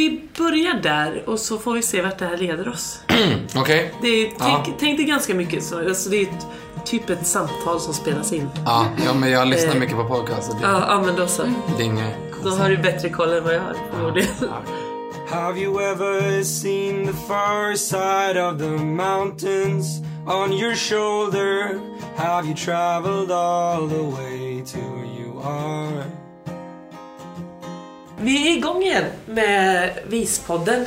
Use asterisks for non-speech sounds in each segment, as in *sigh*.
vi börjar där och så får vi se vart det här leder oss. *clears throat* Okej. Det är, Ja. tänk, tänk dig ganska mycket så. Alltså det är ett, typ ett samtal som spelas in. Ja, ja, men jag lyssnar Eh, mycket på podcast och det, Ja, ja men då så. det är inget... Då har du bättre koll än vad jag har förmodligen. Have you ever seen the far side of the mountains on your shoulder? Have you traveled all the way to where you are? Vi är igång igen med Vispodden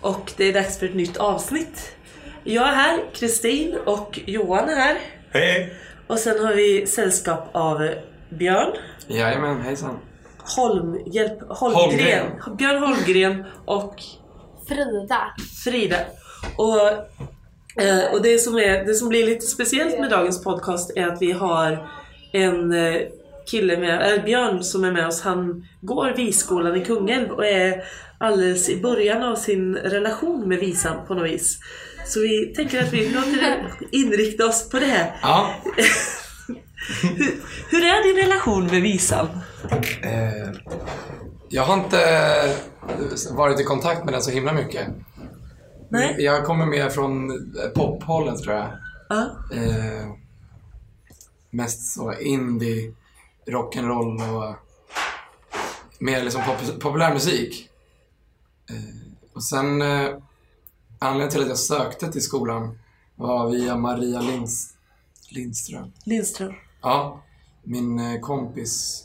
och det är dags för ett nytt avsnitt. Jag är här, Kristin och Johan är här. Hej! Och sen har vi sällskap av Björn Jajamän, hejsan. Holm, hjälp, Holmgren. Björn Holmgren och Frida. Frida. Och, eh, och det, som är, det som blir lite speciellt med dagens podcast är att vi har en eh, kille med, äh, Björn som är med oss. Han går Visskolan i Kungälv och är alldeles i början av sin relation med visan på något vis. Så vi tänker att vi låter inrikta oss på det här. Ja. *laughs* Hur, hur är din relation med visan? Eh, jag har inte eh, varit i kontakt med den så himla mycket. Nej? Jag kommer mer från pophållet tror jag. Ja. Eh, mest så indie, rock'n'roll och mer liksom pop- populärmusik. Eh, och sen eh, anledningen till att jag sökte till skolan var via Maria Linds, Lindström. Lindström. Ja, min eh, kompis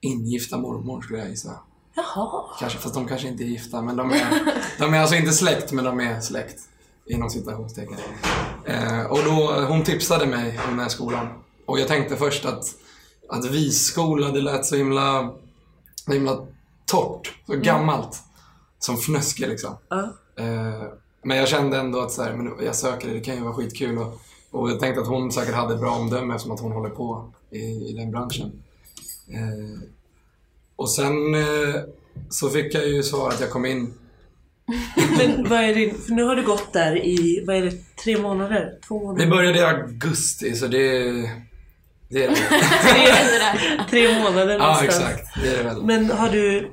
ingifta mormor skulle jag gissa. Jaha. Kanske, fast de kanske inte är gifta, men de är, de är alltså inte släkt, men de är släkt. Inom citationstecken. Eh, och då, hon tipsade mig om den här skolan. Och jag tänkte först att, att visskola, det lät så himla, så himla torrt, så gammalt. Som fnöske liksom. Eh, men jag kände ändå att så här, men jag söker det, det kan ju vara skitkul. Och, och jag tänkte att hon säkert hade ett bra omdöme eftersom att hon håller på i, i den branschen. Eh, och sen eh, så fick jag ju svar att jag kom in. *laughs* Men vad är det, för nu har du gått där i, vad är det, tre månader? Två månader? Vi började i augusti så det, det är det. *laughs* Tre månader ja, exakt. Det är det väl. Men har du...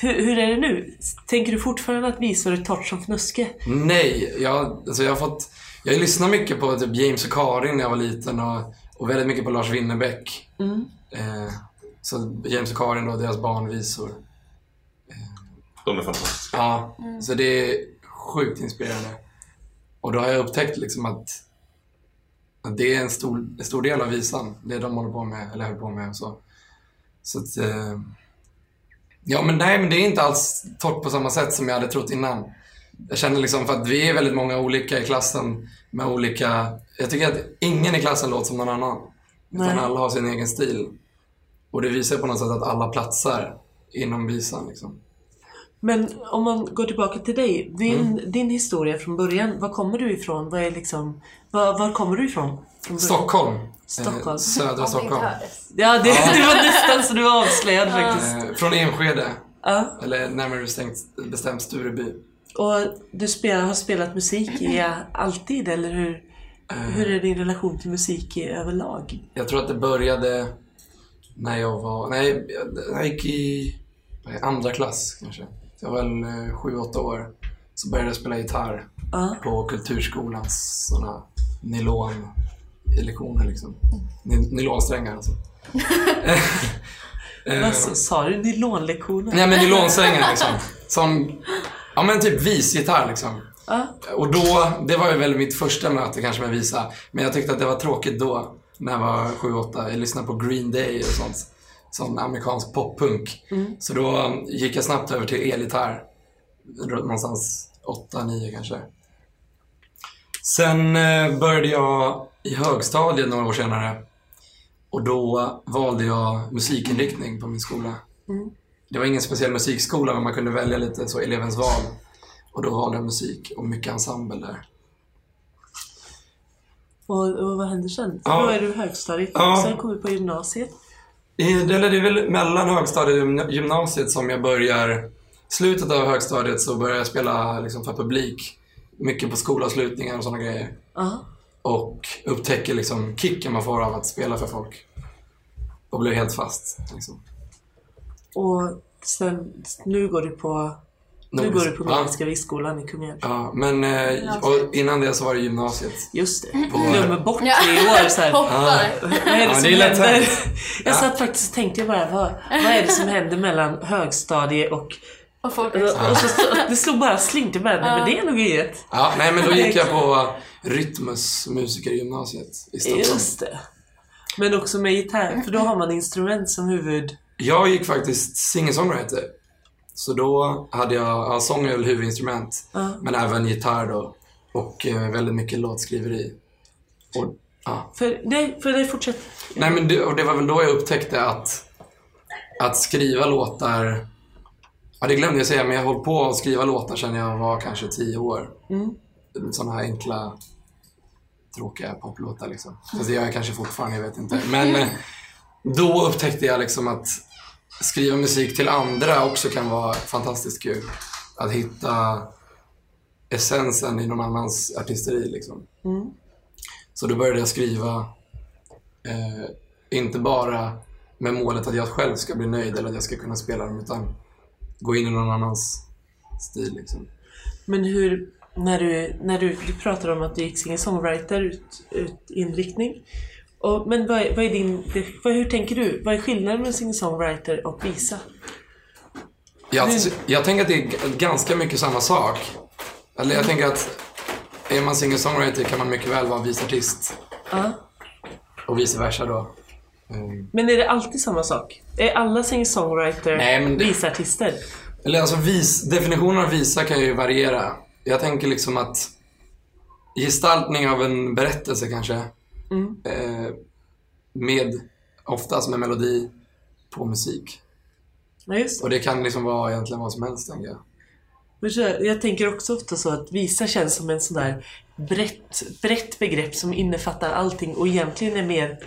Hur, hur är det nu? Tänker du fortfarande att visor är torrt som fnuske? Nej, jag, alltså jag har fått... Jag lyssnade mycket på typ James och Karin när jag var liten och, och väldigt mycket på Lars Winnerbäck. Eh, så James och Karin då, deras barnvisor. De är fantastiska. Ja, så det är sjukt inspirerande. Och då har jag upptäckt liksom att det är en stor, en stor del av visan, det de håller på med, eller höll på med så. Så att, eh, ja men nej, men det är inte alls torrt på samma sätt som jag hade trott innan. Jag känner liksom, för att vi är väldigt många olika i klassen med olika, jag tycker att ingen i klassen låter som någon annan. Utan Nej. alla har sin egen stil. Och det visar på något sätt att alla platsar inom visan liksom. Men om man går tillbaka till dig. Din, Mm. din historia från början. Var kommer du ifrån? Vad är liksom, var, var kommer du ifrån? Stockholm. Stockholm. Eh, södra Stockholm. Ja, det, det var nästan så du var avslöjad faktiskt. Eh, från Enskede. Ja. Eller närmare bestämt, bestämt Stureby. Och du spelar, har spelat musik i alltid, eller hur? Hur är din relation till musik i överlag? Jag tror att det började när jag var... Nej, jag- jag gick i andra klass kanske. Jag var väl eh, sju, åtta år. Så började jag spela gitarr Ja. på Kulturskolans såna nylon-lektioner liksom. Ny- Nylonsträngar alltså. Eh, *laughs* Vad sa- du? Nylonlektioner? Nej men nylonsträngar liksom. Sån, ja men typ visgitarr liksom. Ja. Och då, det var ju väl mitt första möte kanske med visa. Men jag tyckte att det var tråkigt då, när jag var 7-8. Jag lyssnade på Green Day och sånt. Sån amerikansk poppunk. Så då gick jag snabbt över till elgitarr. Någonstans 8-9 kanske. Sen eh, började jag i högstadiet några år senare. Och då valde jag musikinriktning på min skola. Det var ingen speciell musikskola, men man kunde välja lite så elevens val. Och då valde jag musik och mycket ensemble där. Och, och vad händer sen? Ja. Då är du högstadiet. Ja. Sen kommer du på gymnasiet. Det eller det är väl mellan högstadiet och gymna- gymnasiet som jag börjar... Slutet av högstadiet så börjar jag spela liksom för publik. Mycket på skolavslutningar och sådana grejer. Ja. Och upptäcker liksom kicken man får av att spela för folk. Och blir helt fast. Liksom. Och sen, nu går du på Nu går du på ja. Nordiska Visskolan i Kungälv. Ja, men eh, och innan det så var det gymnasiet. Just det. På- Glömmer bort tre år så här. *laughs* Hoppar. *laughs* Vad är det Ja, som det händer? *laughs* Jag Ja. satt faktiskt och tänkte bara, vad, vad är det som händer mellan högstadie och... Och folk och så, det slog bara slint i mig, men det är nog inget. Ja, nej men då gick jag på Rytmus musikergymnasiet i Stockholm. Just det. Men också med gitarr, för då har man instrument som huvud... Jag gick faktiskt singer-songwriter. Så då hade jag, ja, sång är väl huvudinstrument, Ja. men även gitarr då. Och eh, väldigt mycket låtskriveri. Och, ja. För, nej, för det fortsätter. Nej men det, och det var väl då jag upptäckte att, att skriva låtar, ja det glömde jag säga, men jag höll på att skriva låtar sedan jag var kanske tio år. Mm. Sådana här enkla, tråkiga poplåtar liksom. Fast det gör jag kanske fortfarande, jag vet inte. Men eh, då upptäckte jag liksom att skriva musik till andra också kan vara fantastiskt kul. Att hitta essensen i någon annans artisteri liksom. Mm. Så då började jag skriva, eh, inte bara med målet att jag själv ska bli nöjd eller att jag ska kunna spela dem, utan gå in i någon annans stil. Liksom. Men hur, när du, när du, du pratar om att du gick singer-songwriter ut, ut inriktning. Och, men vad är, vad är din, vad, hur tänker du? Vad är skillnaden mellan singer-songwriter och visa? Jag, Mm. jag tänker att det är ganska mycket samma sak. Eller jag tänker att är man singer-songwriter kan man mycket väl vara visartist Ja. och vice versa då. Mm. Men är det alltid samma sak? Är alla singer-songwriter visartister? Eller alltså vis, definitionen av visa kan ju variera. Jag tänker liksom att gestaltning av en berättelse kanske, Mm. eh, med, oftast med melodi på musik. Ja, just det. Och det kan liksom vara egentligen vad som helst tänker jag. Jag tänker också ofta så att visa känns som en sån där brett, brett begrepp som innefattar allting och egentligen är mer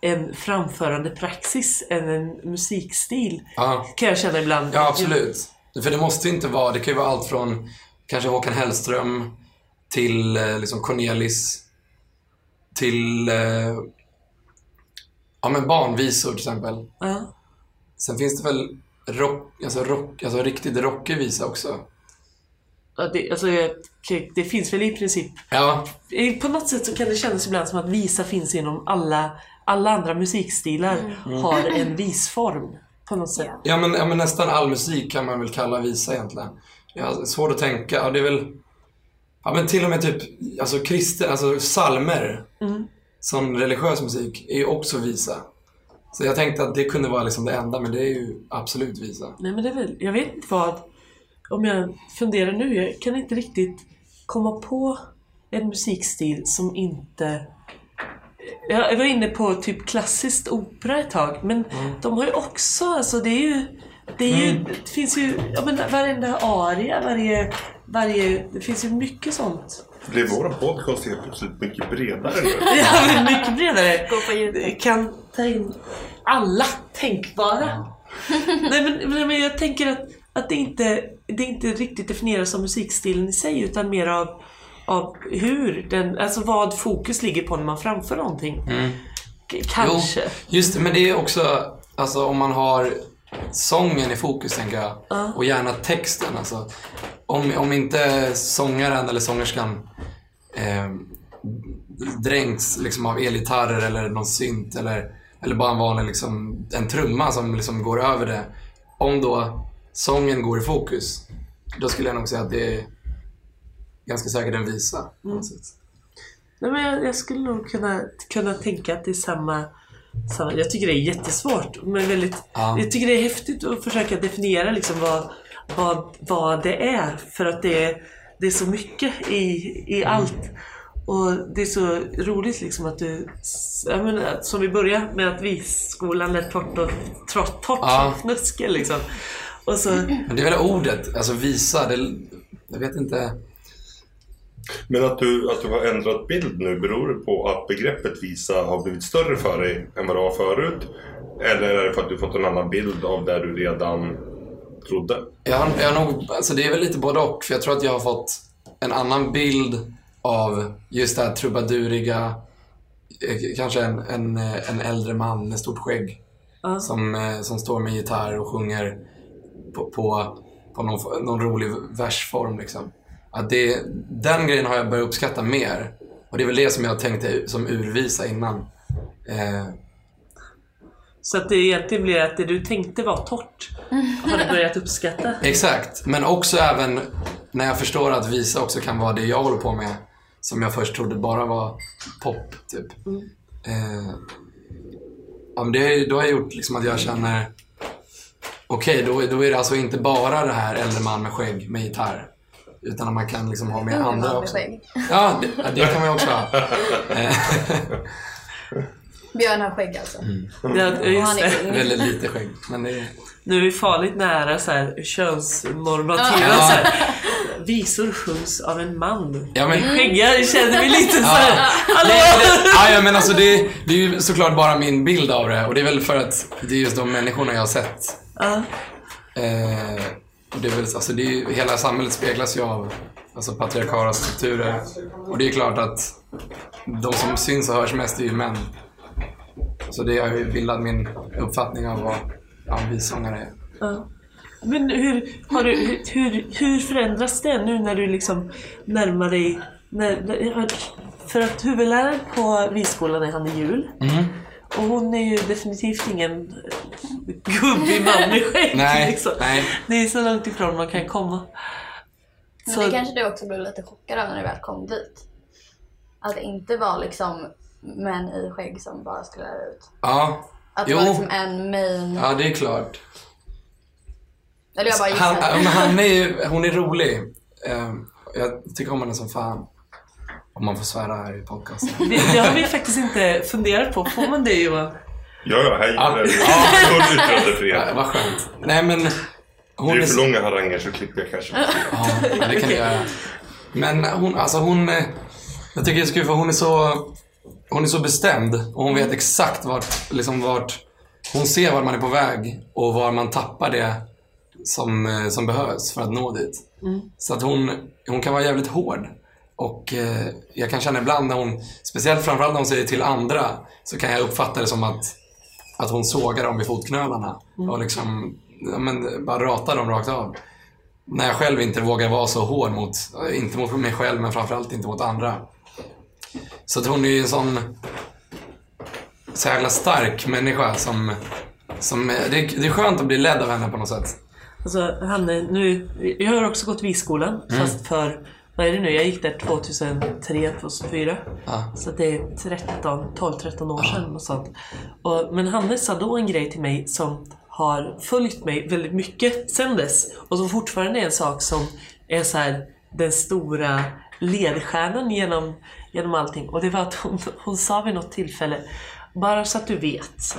en framförande praxis än en musikstil. Ja, Kan jag känna ibland. ja absolut. För det måste inte vara, det kan ju vara allt från kanske Håkan Hellström till eh, liksom Cornelis till eh, ja, men barnvisor till exempel. Ja. Sen finns det väl rock, alltså rock, alltså riktigt rockig visa också. Ja, det, alltså, det finns väl i princip... Ja, På något sätt så kan det kännas ibland som att visa finns inom alla, alla andra musikstilar har en visform. På något sätt. ja, men, ja men nästan all musik kan man väl kalla visa egentligen. Jag har svårt att tänka, ja det är väl Ja men till och med typ, alltså kristen, alltså psalmer som religiös musik är ju också visa. Så jag tänkte att det kunde vara liksom det enda, men det är ju absolut visa. Nej men det är väl, jag vet inte vad, om jag funderar nu, jag kan inte riktigt komma på en musikstil som inte jag var inne på typ klassiskt opera ett tag, men de har ju också, alltså det är ju det, är ju, det finns ju, ja men varenda aria, varje, varje, det finns ju mycket sånt. Blev vår podcast helt plötsligt mycket bredare? *laughs* Ja, mycket bredare. Gå på djupet. kan ta in alla tänkbara. *laughs* Nej, men, men, men jag tänker att, att det, inte, det inte riktigt definieras som musikstilen i sig utan mer av, av hur den, alltså vad fokus ligger på när man framför någonting. K- Kanske. Jo, just det, men det är också, alltså om man har sången i fokus tänker jag. Och gärna texten. Alltså, om, om inte sångaren eller sångerskan eh, dränks liksom av elgitarrer eller någon synt eller, eller bara en vanlig liksom, en trumma som liksom går över det. Om då sången går i fokus, då skulle jag nog säga att det är ganska säkert en visa. På något sätt. Nej, men jag, jag skulle nog kunna, kunna tänka att det är samma, samma... Jag tycker det är jättesvårt, men väldigt... Ja. Jag tycker det är häftigt att försöka definiera liksom vad, vad, vad det är. För att det är, det är så mycket i, i Mm. allt. Och det är så roligt liksom att du... Jag menar, som vi började med att visskolan lät torrt och torrt, torrt Ja. som fnöske liksom. Och så... Men det är väl ordet, alltså visa, det, jag vet inte. Men att du, att du har ändrat bild nu, beror det på att begreppet visa har blivit större för dig än vad det var förut? Eller är det för att du fått en annan bild av det du redan trodde? Jag har, jag har nog, alltså det är väl lite både och, för jag tror att jag har fått en annan bild av just det här trubaduriga, eh, kanske en, en, eh, en äldre man med stort skägg Ja. som, eh, som står med gitarr och sjunger på, på på någon, någon rolig versform. Liksom. Att det, den grejen har jag börjat uppskatta mer. Och det är väl det som jag tänkte som urvisa innan. Eh, Så att det egentligen blir att det du tänkte var torrt har du börjat uppskatta. *laughs* Exakt, men också även när jag förstår att visa också kan vara det jag håller på med. Som jag först trodde bara var pop, typ. Eh, ja, men det, då har jag gjort liksom att jag känner, okej, då, då är det alltså inte bara det här äldre man med skägg med gitarr. Utan att man kan liksom ha med andra också. Ja, det, det kan man ju också ha. *laughs* *laughs* Björn har skägg alltså. Ja, Och just det. väldigt lite skägg. Men det är, Nu är vi farligt nära så här, könsnormativa Ja. så här. *laughs* Visor sjungs av en man. Ja, men- Skäggiga känner vi lite så här. Hallå! ja, ja, men alltså det, det är ju såklart bara min bild av det. Och det är väl för att det är just de människorna jag har sett Ja. Eh, och det är väl, alltså det är, hela samhället speglas ju av alltså patriarkala strukturer. Och det är klart att de som syns och hörs mest är ju män. Så det har ju bildat min uppfattning av vad ja, vissångare är. Ja. Men hur, har du, hur, hur, förändras det nu när du liksom närmar dig... När, för att huvudläraren på visskolan är Hanne Jul. Mm. Och hon är ju definitivt ingen gubbig skägg. *laughs* Nej, liksom. nej. Det är så långt ifrån man kan komma. Men Så- det kanske du också blev lite chockad av när du väl kom dit. Att det inte var liksom män i skägg som bara skulle lära ut. Ja, Att det Jo. var liksom en main... ja det är klart. Eller jag bara Han, gissar. ja, men han är ju, hon är rolig. Eh, jag tycker om henne som fan. Om man får svära här i podcasten. Det, det har vi faktiskt inte funderat på. Får man det Johan? Ja, ja, hej. Ja. Ja. Full Ja, yttrandefrihet. vad skönt. Nej men... Hon Det är är för så- långa haranger så klipper jag kanske. Ja, det kan vi göra. Men hon, alltså hon... Jag tycker det är så kul för hon är så... Hon är så bestämd och hon vet exakt vart, liksom vart... Hon ser vart man är på väg och var man tappar det som, eh, som behövs för att nå dit. Så att hon, hon kan vara jävligt hård. Och eh, jag kan känna ibland när hon, speciellt framförallt när hon säger till andra, så kan jag uppfatta det som att, att hon sågar dem vid fotknölarna. Och liksom, ja, men, bara ratar dem rakt av. När jag själv inte vågar vara så hård mot, inte mot mig själv men framförallt inte mot andra. Så att hon är ju en sån så jävla stark människa som, som det, är, det är skönt att bli ledd av henne på något sätt. Alltså Hanne, nu, jag har också gått visskolan fast för, vad är det nu, jag gick där 2003, 2004. Ja. Så det är 13, 12-13 år sedan och sånt. Och, men Hanne sa då en grej till mig som har följt mig väldigt mycket sen dess. Och som fortfarande är en sak som är så här den stora ledstjärnan genom, genom allting. Och det var att hon, hon sa vid något tillfälle, bara så att du vet, så,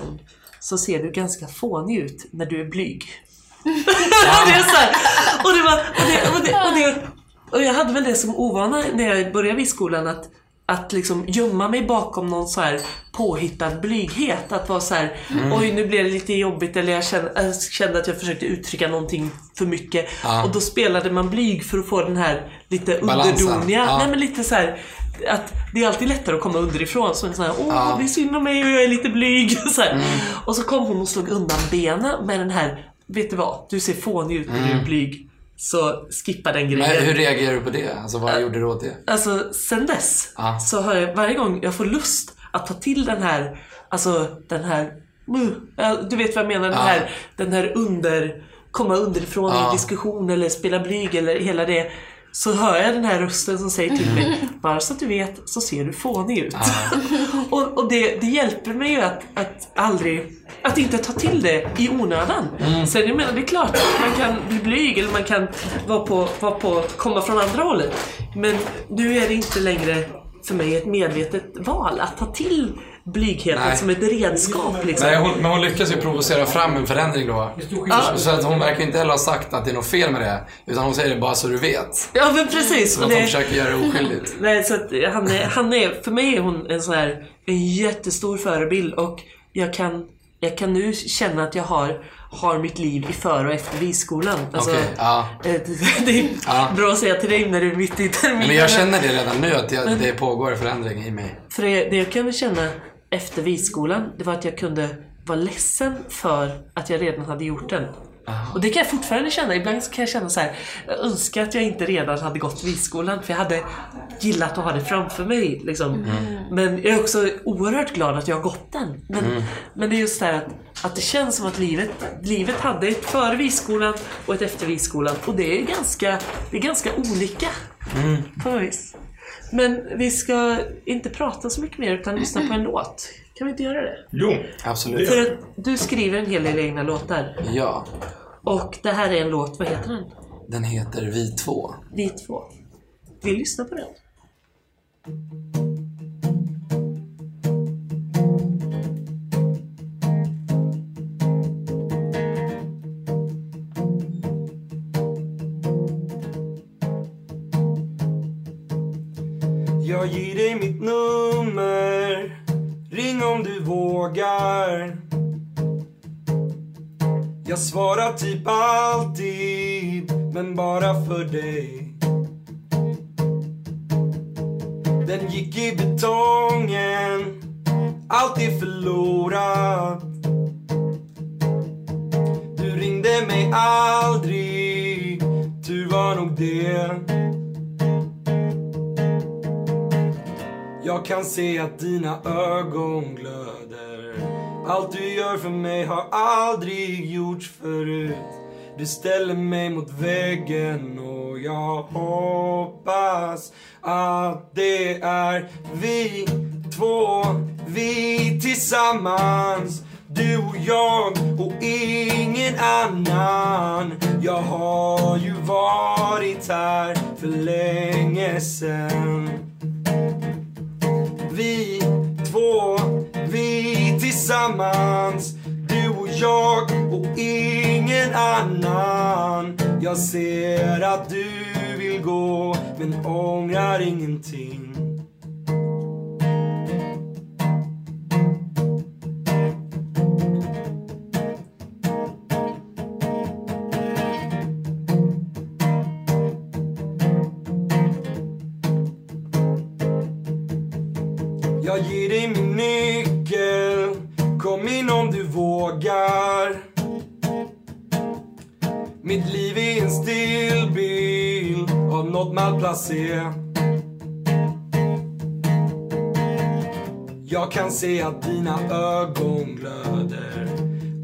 så ser du ganska fånig ut när du är blyg. och *laughs* det är så här, och det var, och det, och det, och det, och jag hade väl det som ovana när jag började vid skolan att att liksom gömma mig bakom någon så här påhittad blyghet. Att vara så här, oj nu blev det lite jobbigt eller jag kände, jag kände att jag försökte uttrycka någonting för mycket. Ja. Och då spelade man blyg för att få den här lite underdoniga, Ja. nej men lite så här att det är alltid lättare att komma underifrån. Så sån här, åh Ja. det är synd om mig och jag är lite blyg. *laughs* Så här. Och så kom hon och slog undan benen med den här, vet du vad? Du ser fånig ut när du är blyg. Så skippa den Men grejen. hur reagerar du på det? Alltså vad gjorde du åt det? Alltså sen dess Ja. så har jag varje gång jag får lust att ta till den här, alltså den här, uh, du vet vad jag menar, den här, den här under, komma underifrån i en diskussion eller spela blyg eller hela det. Så hör jag den här rösten som säger till mig, bara så att du vet så ser du fånig ut. *laughs* och och det, det hjälper mig ju att, att aldrig, att inte ta till det i onödan. Sen jag menar, det är klart, man kan bli blyg eller man kan vara på, vara på, komma från andra hållet. Men nu är det inte längre för mig ett medvetet val att ta till blygheten Nej. som ett redskap. Liksom. Nej, hon, men hon lyckas ju provocera fram en förändring då. Så att hon verkar inte heller ha sagt att det är något fel med det. Utan hon säger det bara så du vet. Ja men precis. Så att hon försöker göra det oskyldigt. *laughs* Nej, så att han är, han är, för mig är hon en sån här, en jättestor förebild och jag kan, jag kan nu känna att jag har, har mitt liv i före och efter visskolan. Alltså, Okej, ja. eh, *laughs* det, är Ja. bra att säga till dig när du är mitt i terminen. Men jag känner det redan nu, att jag, det pågår förändring i mig. För det, det jag kunde känna efter visskolan, det var att jag kunde vara ledsen för att jag redan hade gjort den. Och det kan jag fortfarande känna. Ibland kan jag känna så här. Jag önskar att jag inte redan hade gått visskolan för jag hade gillat att ha det framför mig. Liksom. Men jag är också oerhört glad att jag har gått den. Men, men det är just det här att, att det känns som att livet, livet hade ett före visskolan och ett efter visskolan. Och det är ganska, det är ganska olika. På något vis. Men vi ska inte prata så mycket mer utan lyssna på en låt. Kan vi inte göra det? Jo, Absolut. För att du skriver en hel del egna låtar. Ja, Och det här är en låt, vad heter den? den heter Vi två. Vi två. Vi lyssnar på den. Frågar. Jag svarar typ alltid Men bara för dig. Den gick i betongen Allt är förlorat Du ringde mig aldrig Tur var nog det. Jag kan se att dina ögon glöder. Allt du gör för mig har aldrig gjorts förut. Du ställer mig mot väggen och jag hoppas att det är vi två, vi tillsammans du och jag och ingen annan. Jag har ju varit här för länge sen. Vi två, vi tillsammans. Du och jag och ingen annan. Jag ser att du vill gå men ångrar ingenting. Malplacé Jag kan se att dina ögon glöder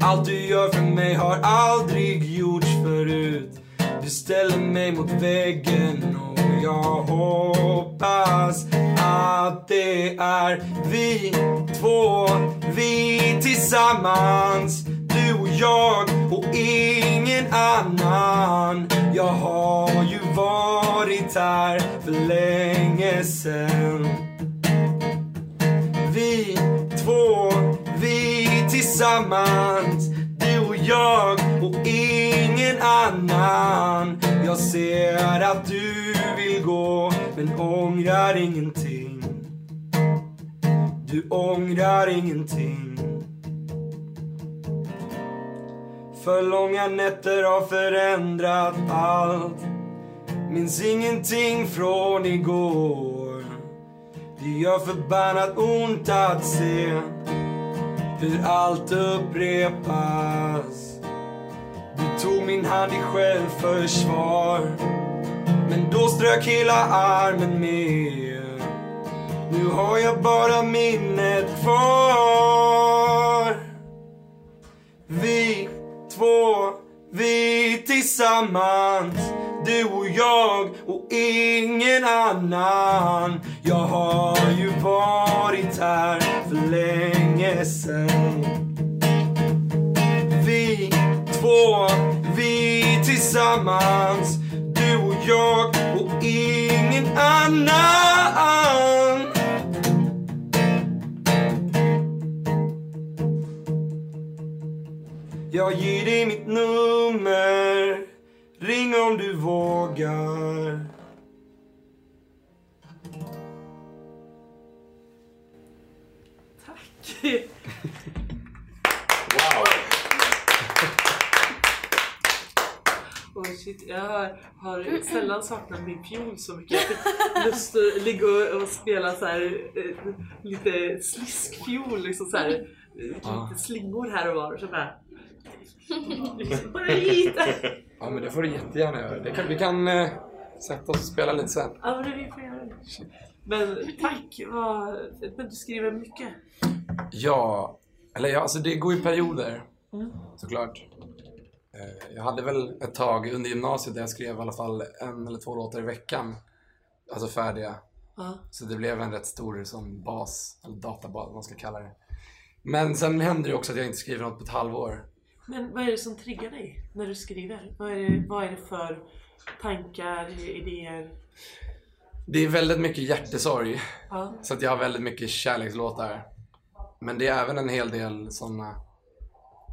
Allt du gör för mig har aldrig gjorts förut. Du ställer mig mot väggen och jag hoppas att det är vi två, vi tillsammans. Du och jag och ingen annan. Jag har ju varit här för länge sen vi två, vi tillsammans. Du och jag och ingen annan. Jag ser att du vill gå men ångrar ingenting. Du ångrar ingenting. För långa nätter har förändrat allt Minns ingenting från igår det gör förbannat ont att se hur allt upprepas. Du tog min hand i självförsvar, men då strök hela armen med. Nu har jag bara minnet kvar. Två, vi tillsammans. Du och jag och ingen annan. Jag har ju varit här för länge sen Vi två, vi tillsammans. Du och jag och ingen annan. Jag ger dig mitt nummer Ring om du vågar Tack! wow. Oh shit, jag har, sällan saknat min fiol så mycket. Jag fick lust att ligga och, och spela så här, eh, lite sliskfiol, liksom så här, lite slingor här och var. Så bara, *laughs* Bara lite. Ja, men det får du jättegärna göra. Det kan, vi kan eh, sätta oss och spela lite sen. Ja, men det vi får göra det. Men tack, vad... Men du skriver mycket. Ja, eller ja, alltså det går i perioder. Mm. Såklart. Eh, Jag hade väl ett tag under gymnasiet där jag skrev i alla fall en eller två låtar i veckan. Alltså färdiga. Ja. Så det blev en rätt stor som bas, eller databas vad man ska kalla det. Men sen händer det också att jag inte skriver något på ett halvår. Men vad är det som triggar dig när du skriver? Vad är det, vad är det för tankar, idéer? Det är väldigt mycket hjärtesorg. Ja. Så att jag har väldigt mycket kärlekslåtar. Men det är även en hel del sådana...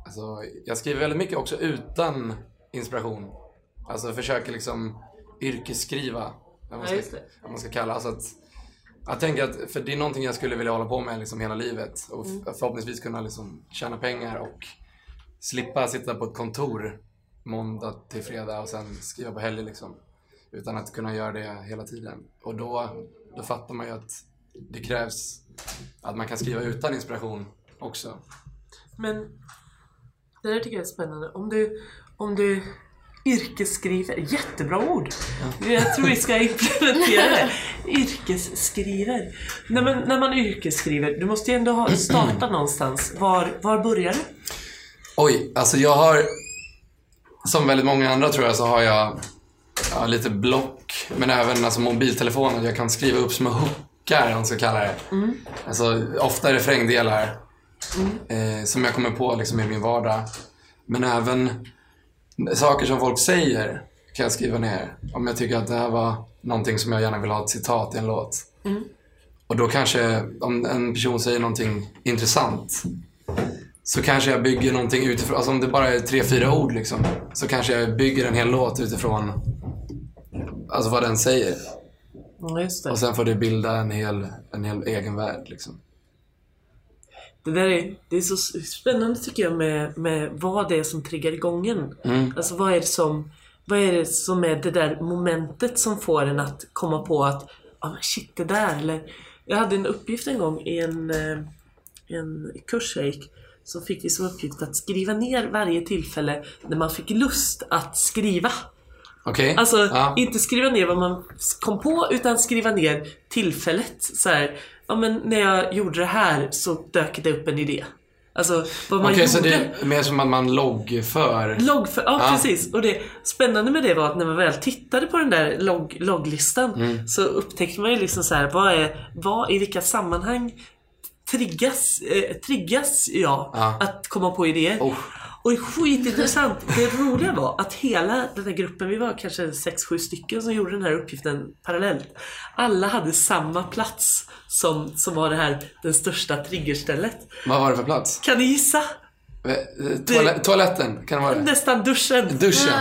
Alltså, jag skriver väldigt mycket också utan inspiration. Alltså försöker liksom yrkesskriva. Vad man Ja, ska, det. vad man ska kalla. Så att, jag tänker att, för det är någonting jag skulle vilja hålla på med liksom hela livet. Och Mm. förhoppningsvis kunna liksom tjäna pengar och slippa sitta på ett kontor måndag till fredag och sen skriva på helger liksom. Utan att kunna göra det hela tiden. Och då, då fattar man ju att det krävs att man kan skriva utan inspiration också. Men det där tycker jag är spännande. Om du, om du yrkesskriver, jättebra ord! Jag tror vi ska implementera det. Yrkesskriver. Nej, men när man yrkesskriver, du måste ju ändå ha, starta någonstans. Var, var börjar du? Oj, alltså jag har... Som väldigt många andra tror jag så har jag ja, lite block. Men även alltså, mobiltelefonen. Jag kan skriva upp små hookar, om man ska kalla det. Alltså, ofta refrängdelar. Eh, som jag kommer på liksom, i min vardag. Men även saker som folk säger kan jag skriva ner. Om jag tycker att det här var någonting som jag gärna vill ha ett citat i en låt. Och då kanske, om en person säger någonting intressant så kanske jag bygger någonting utifrån, alltså om det bara är tre, fyra ord liksom. Så kanske jag bygger en hel låt utifrån alltså vad den säger. Och sen får det bilda en hel, en hel egen värld liksom. Det där är, det är så spännande tycker jag med, med vad det är som triggar igången. Alltså vad är det som vad är det som är det där momentet som får en att komma på att ah, men shit det där eller Jag hade en uppgift en gång i en, eh, en kurs jag gick så fick vi som uppgift att skriva ner varje tillfälle när man fick lust att skriva. Okej? Alltså ja. inte skriva ner vad man kom på utan skriva ner tillfället. Så här, ja men när jag gjorde det här så dök det upp en idé. Alltså vad man Okej, gjorde. så det är mer som att man loggför. Logg för, ja, Ja. precis. Och det spännande med det var att när man väl tittade på den där logg, logglistan Mm. så upptäckte man ju liksom så här, vad är, vad, i vilka sammanhang triggas, eh, triggas jag Ja. att komma på idéer. Oh. Och det är skitintressant. Det roliga var att hela den här gruppen, vi var kanske 6-7 stycken som gjorde den här uppgiften parallellt. Alla hade samma plats som, som var det här, den största triggerstället. Vad var det för plats? Kan ni gissa? Eh, Toale- toaletten, kan det vara det? Nästan duschen. Duschen?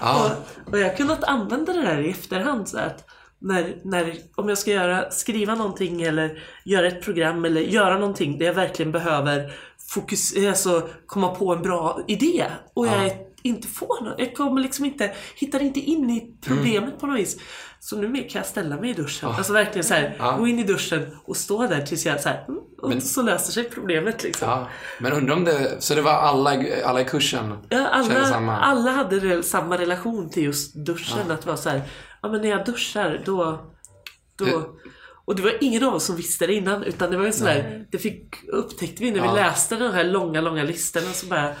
Ja. Och, och jag har kunnat använda det där i efterhand så att när, när, om jag ska göra, skriva någonting eller göra ett program eller göra någonting där jag verkligen behöver fokus, alltså komma på en bra idé och jag är, inte får något, jag kommer liksom inte, hittar inte in i problemet på något vis. Så nu kan jag ställa mig i duschen, alltså verkligen så här, Ja. gå in i duschen och stå där tills jag så här, mm, och Men- så löser sig problemet liksom. ja. Men undrar om det... Så det var alla, alla i kursen? Ja, alla, alla hade re- samma relation till just duschen. Att det var så här, ja men när jag duschar då... då Det- och det var ingen av oss som visste det innan utan det var ju sådär, det fick, upptäckte vi när Ja. vi läste de här långa, långa listorna så bara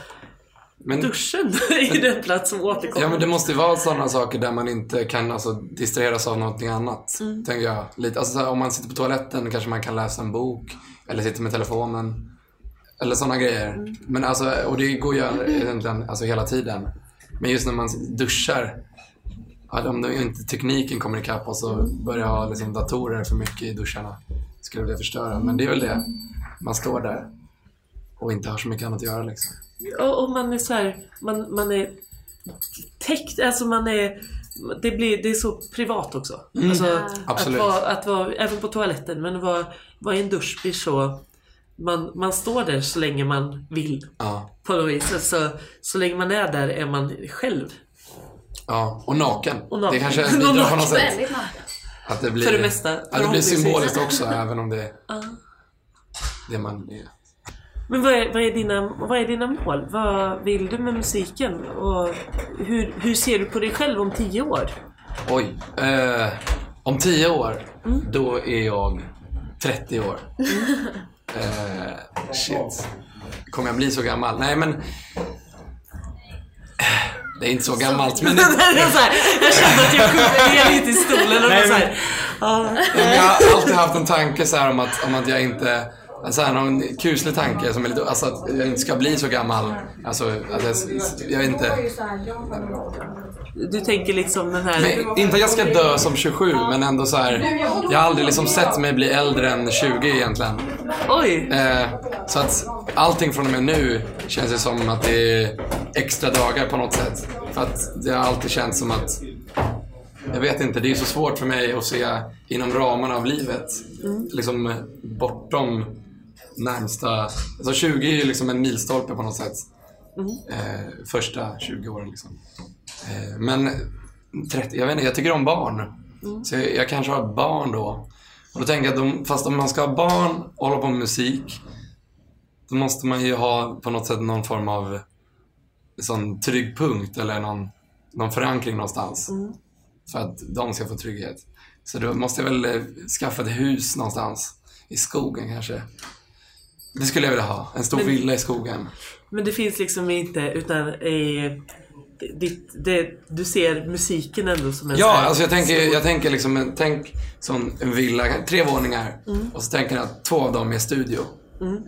Men, duschen är den plats som återkommer. ja, men det måste ju vara sådana saker där man inte kan alltså, distraheras av någonting annat. Mm. Tänker jag. Lite, alltså, så här, om man sitter på toaletten kanske man kan läsa en bok. Eller sitter med telefonen. Eller sådana grejer. Mm. Men alltså, och det går ju egentligen alltså, hela tiden. Men just när man duschar. Ja, Om inte tekniken kommer ikapp och så börjar ha liksom, datorer för mycket i duscharna. Skulle det förstöra. Men det är väl det. Man står där. Och inte har så mycket annat att göra liksom. Och, och man är så här, man, man är täckt, alltså man är det, blir, det är så privat också. Alltså, Mm. Absolut. Att vara, att vara, även på toaletten, men vara, vara i en dusch blir så... Man, man står där så länge man vill. Ja. På något vis. Alltså, så länge man är där är man själv. Ja, och naken. Och naken. Det kanske *laughs* bidrar på naken. något sätt. Väldigt naken. Att det blir, För det mesta, Ja, det blir symboliskt också, *laughs* även om det är det man är. Men vad är, vad, är dina, vad är dina mål? Vad vill du med musiken? Och hur, hur ser du på dig själv om tio år? Oj. Eh, om tio år, då är jag 30 år. *laughs* Eh, shit. Kommer jag bli så gammal? Nej men... Det är inte så gammalt men... *laughs* Det så jag kände att jag kunde ner lite i stolen och Nej, så här. Men jag har alltid haft en tanke så här om att, om att jag inte... Så här, någon kuslig tanke som är lite, alltså att jag inte ska bli så gammal. Alltså, att jag, jag inte. Du tänker liksom den här... Men, inte att jag ska dö som 27, men ändå så här. Jag har aldrig liksom sett mig bli äldre än 20 egentligen. Oj! Eh, så att allting från och med nu känns det som att det är extra dagar på något sätt. För att det har alltid känts som att jag vet inte, det är så svårt för mig att se inom ramarna av livet. Liksom eh, bortom närmsta... Alltså 20 är ju liksom en milstolpe på något sätt. Eh, första 20 åren liksom. Eh, men 30, jag vet inte, jag tycker om barn. Så jag, jag kanske har barn då. Och då tänker jag att de, fast om man ska ha barn och hålla på med musik, då måste man ju ha på något sätt någon form av sån trygg punkt eller någon, någon förankring någonstans. För att de ska få trygghet. Så då måste jag väl eh, skaffa ett hus någonstans. I skogen kanske. Det skulle jag vilja ha. En stor Men- villa i skogen. Men det finns liksom inte utan i... Ditt, det, du ser musiken ändå som en så Ja, här- alltså jag tänker, jag tänker liksom, tänk som en villa, tre våningar. Och så tänker jag att två av dem är studio. Mm.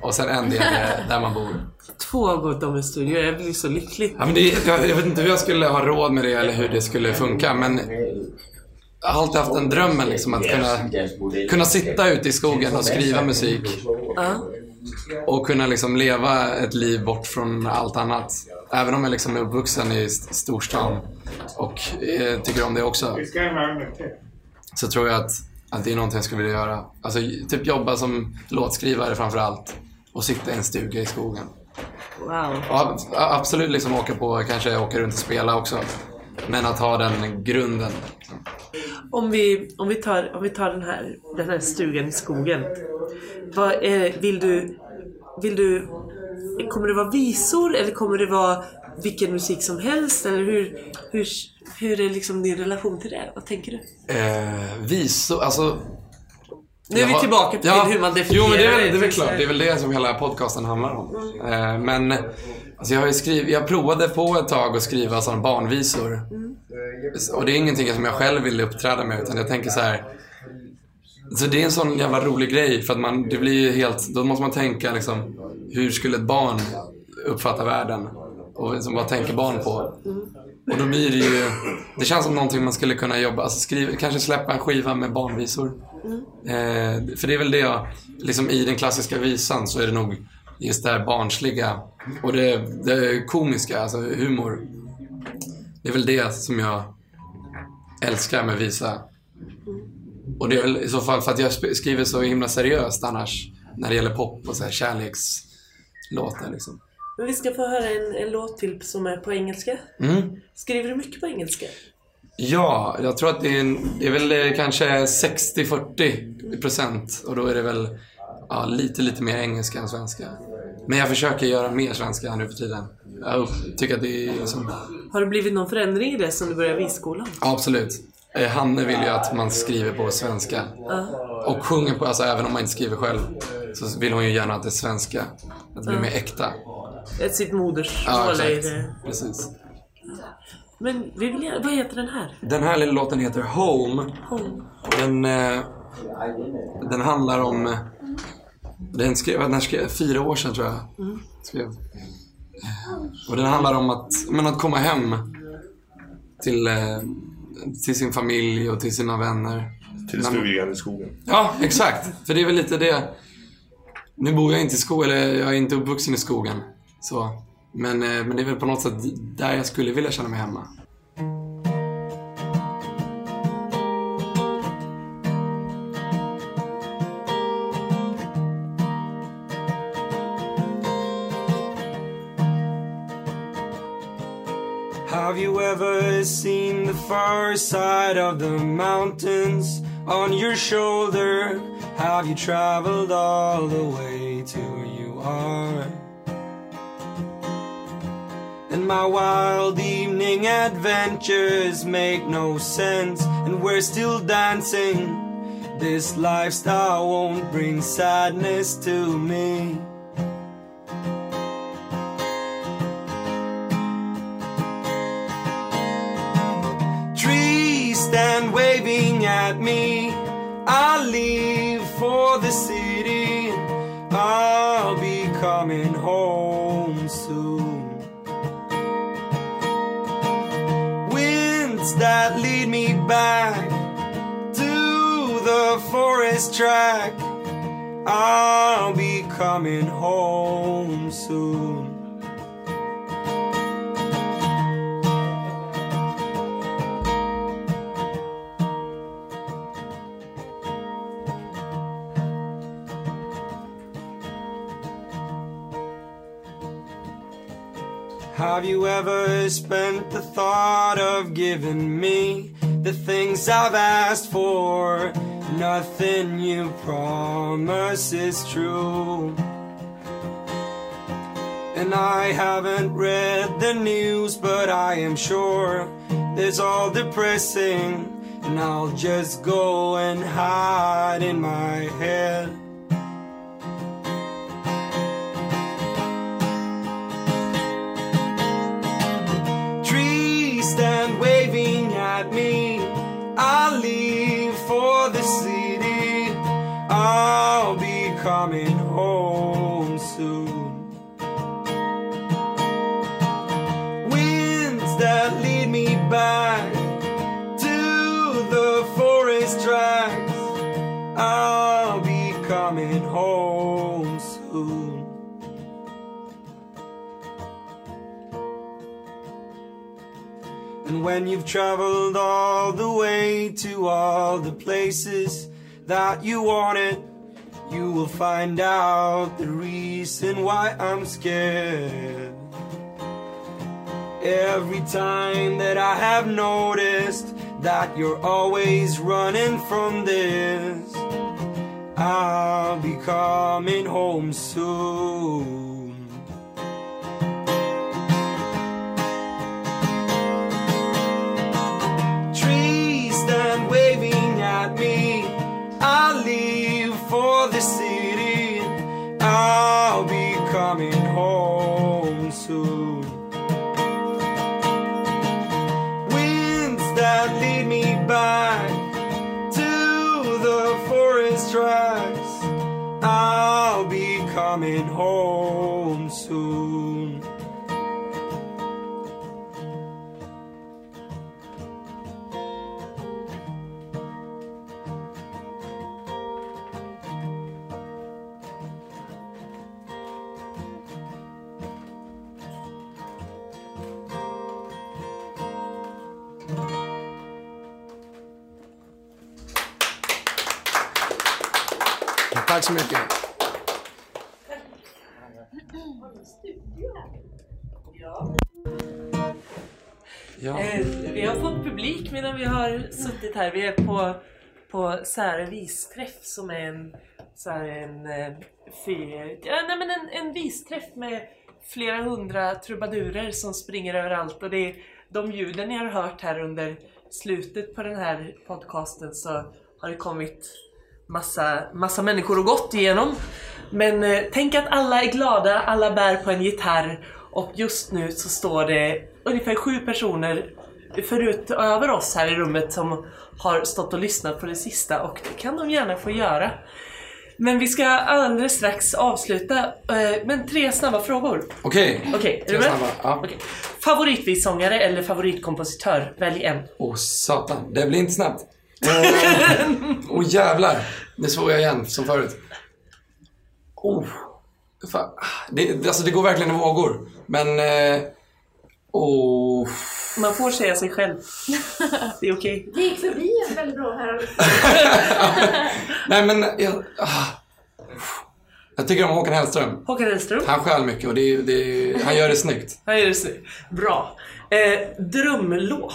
Och sen en del är där man bor. *laughs* Två gått om en studio. Jag blir så lycklig. Ja, men det, jag, jag vet inte hur jag skulle ha råd med det eller hur det skulle funka, men jag har alltid haft en drömmen liksom att kunna, kunna sitta ute i skogen och skriva musik. Ja. Och kunna liksom leva ett liv bort från allt annat. Även om jag liksom är uppvuxen i st- storstan och eh, tycker om det också. Så tror jag att, att det är någonting jag skulle vilja göra. Alltså typ jobba som låtskrivare framför allt. Och sitta i en stuga i skogen. Wow. Ja, absolut liksom åka på, kanske åka runt och spela också. Men att ha den grunden. Om vi, om vi, tar, om vi tar den, här, den här stugan i skogen. Vad är, vill du... Vill du... Kommer det vara visor eller kommer det vara vilken musik som helst? Eller hur, hur, hur är liksom din relation till det? Vad tänker du? Eh, visor, alltså... Nu är vi tillbaka till hur man definierar Jo, men det är väl, det är väl klart. Det är väl det som hela podcasten handlar om. Eh, men alltså jag har skrivit, jag provade på ett tag att skriva sådana barnvisor. Och det är ingenting som jag själv vill uppträda med, utan jag tänker så här. Så det är en sån jävla rolig grej, för att man, det blir ju helt, då måste man tänka liksom, hur skulle ett barn uppfatta världen? Och liksom, vad tänker barn på? Och då blir det ju, det känns som någonting man skulle kunna jobba, alltså skriva, kanske släppa en skiva med barnvisor. Eh, för det är väl det jag, liksom i den klassiska visan så är det nog just det här barnsliga och det, det komiska, alltså humor. Det är väl det som jag älskar med visa. Och det är väl i så fall för att jag skriver så himla seriöst annars när det gäller pop och så här kärlekslåtar liksom. Men vi ska få höra en, en låt till som är på engelska. Mm. Skriver du mycket på engelska? Ja, jag tror att det är, en, det är väl eh, kanske 60-40 procent och då är det väl ja, lite, lite mer engelska än svenska. Men jag försöker göra mer svenska nu för tiden. Jag tycker att det är liksom, Har det blivit någon förändring i det sen du började visskolan? ja, absolut. Eh, Hanne vill ju att man skriver på svenska. Och sjunger på, alltså även om man inte skriver själv, så vill hon ju gärna att det är svenska. Att det blir mer äkta. Ett sitt modersmål Ja, är det. Precis. Men vi vill vad heter den här? Den här lilla låten heter Home. Home. Den, eh, den handlar om... Den skrev, den här skrev fyra år sedan tror jag. Skrev. Eh, Och den handlar om att, men att komma hem till, eh, till sin familj och till sina vänner. Till man- stugan i skogen. Ja, exakt. För det är väl lite det. Nu bor jag inte i skogen, eller jag är inte uppvuxen i skogen. Så. Men, eh, men det är väl på något sätt där jag skulle vilja känna mig hemma. Seen the far side of the mountains on your shoulder? Have you traveled all the way to where you are? And my wild evening adventures make no sense, and we're still dancing. This lifestyle won't bring sadness to me. At me. I'll leave for the city. I'll be coming home soon. Winds that lead me back to the forest track. I'll be coming home soon. Have you ever spent the thought of giving me the things I've asked for? Nothing you promise is true. And I haven't read the news, but I am sure there's all depressing. And I'll just go and hide in my head. At me. I'll leave for the city. I'll be coming home soon. Winds that lead You've traveled all the way to all the places that you wanted, you will find out the reason why I'm scared. Every time that I have noticed that you're always running from this, I'll be coming home soon. The city. I'll be coming home soon. Winds that lead me back to the forest tracks. I'll be coming home soon. Här. Vi är på, på Särö visträff som är en, så här, en, eh, fyr, ja, nej, men en, en visträff med flera hundra trubadurer som springer överallt. Och det är de ljuden ni har hört här under slutet på den här podcasten så har det kommit massa, massa människor och gått igenom. Men eh, tänk att alla är glada, alla bär på en gitarr och just nu så står det ungefär sju personer förut över oss här i rummet som har stått och lyssnat på det sista och det kan de gärna få göra. Men vi ska alldeles strax avsluta. eh, Men tre snabba frågor. Okej. Okej, är Tre du med? ja. Okej. Favoritvissångare eller favoritkompositör? Välj en. Åh satan, det blir inte snabbt. Åh oh, jävlar. Nu såg jag igen som förut. Oh. Fan. Det, alltså det går verkligen i vågor. Men... Eh, oh. Man får säga sig själv. *laughs* Det är okej. Det gick förbi en väldigt bra här. *laughs* Nej men, jag, ah. jag tycker om Håkan Hellström. Håkan Hellström. Han stjäl mycket och det, det, han gör det snyggt. *laughs* Ja, just det. Bra. Eh, drömlåt.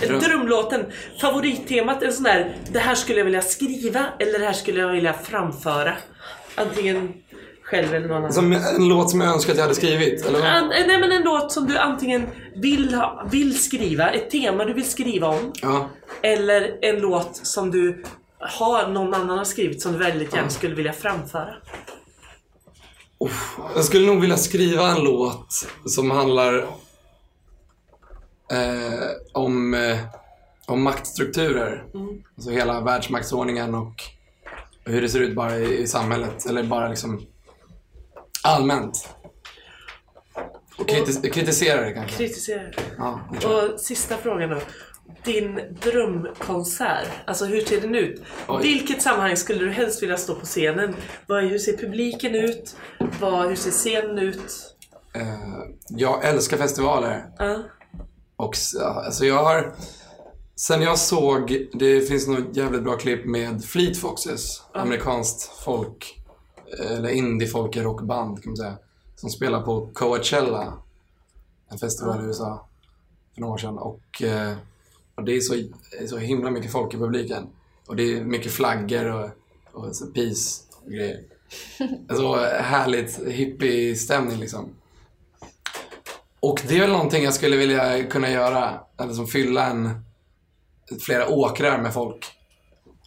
Dröm. Drömlåten. Favorittemat, en sån där, det här skulle jag vilja skriva eller det här skulle jag vilja framföra. Antingen själv eller någon annan. Som en låt som jag önskar att jag hade skrivit. Eller? An, nej men en låt som du antingen vill, ha, vill skriva, ett tema du vill skriva om. Ja. Eller en låt som du har någon annan har skrivit som du väldigt gärna skulle vilja framföra. Jag skulle nog vilja skriva en låt som handlar eh, om, eh, om maktstrukturer. Alltså hela världsmaktsordningen och hur det ser ut bara i, i samhället. Eller bara liksom allmänt. Och kritis kritisera det kanske. Kritisera. Ja, det. Och sista frågan då. Din drömkonsert, alltså hur ser den ut? Oj. Vilket sammanhang skulle du helst vilja stå på scenen? Vad, hur ser publiken ut? Vad, hur ser scenen ut? Eh, jag älskar festivaler. Ja. Och alltså jag har... Sen jag såg, det finns något jävligt bra klipp med Fleet Foxes, amerikanskt folk, eller indie-folk rockband kan man säga, som spelar på Coachella, en festival i USA, för några år sedan. Och, eh, och det är så, så himla mycket folk i publiken. Och det är mycket flaggor och, och så peace och grejer. *laughs* Så härligt hippie-stämning liksom. Och det är väl någonting jag skulle vilja kunna göra. Eller som fylla en, flera åkrar med folk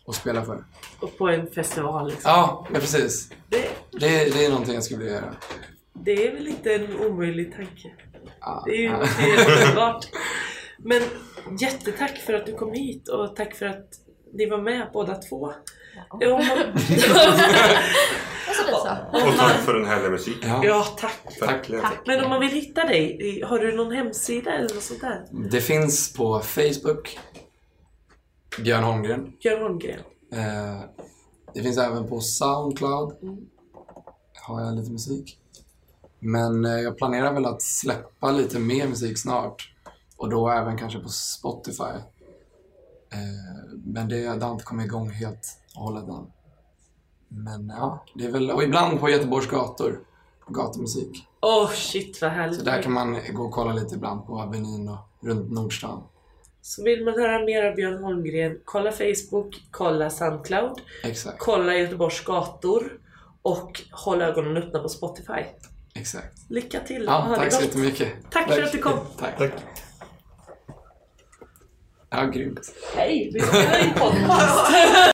och spela för. Och på en festival liksom. Ja, men precis. Det, Det, det är någonting jag skulle vilja göra. det är väl inte en omöjlig tanke. Ja, Det är ju *laughs* ja. uppenbart. Men jättetack för att du kom hit och tack för att ni var med båda två. Om man- lite så. Och tack för den härliga musiken. Ja. ja, tack. Verkligen. Men om man vill hitta dig, har du någon hemsida eller något sånt där? Det finns på Facebook. Björn Holmgren. Björn Holmgren. Eh, det finns även på Soundcloud. Har jag lite musik. Men eh, jag planerar väl att släppa lite mer musik snart. Och då även kanske på Spotify. Eh, men det, det har inte kommit igång helt och hållet än. Men ja, det är väl... Och ibland på Göteborgs gator. Gatumusik. Åh oh, shit vad härligt. Så där kan man gå och kolla lite ibland på Avenyn och runt Nordstan. Så vill man höra mer av Björn Holmgren, kolla Facebook, kolla Soundcloud, Exakt, kolla Göteborgs gator och håll ögonen öppna på Spotify. exakt. Lycka till! Ja, tack så jättemycket. Tack för att du kom. Tack. Tack. Ja, grymt. Hej! Vi spelar in podcast. *laughs*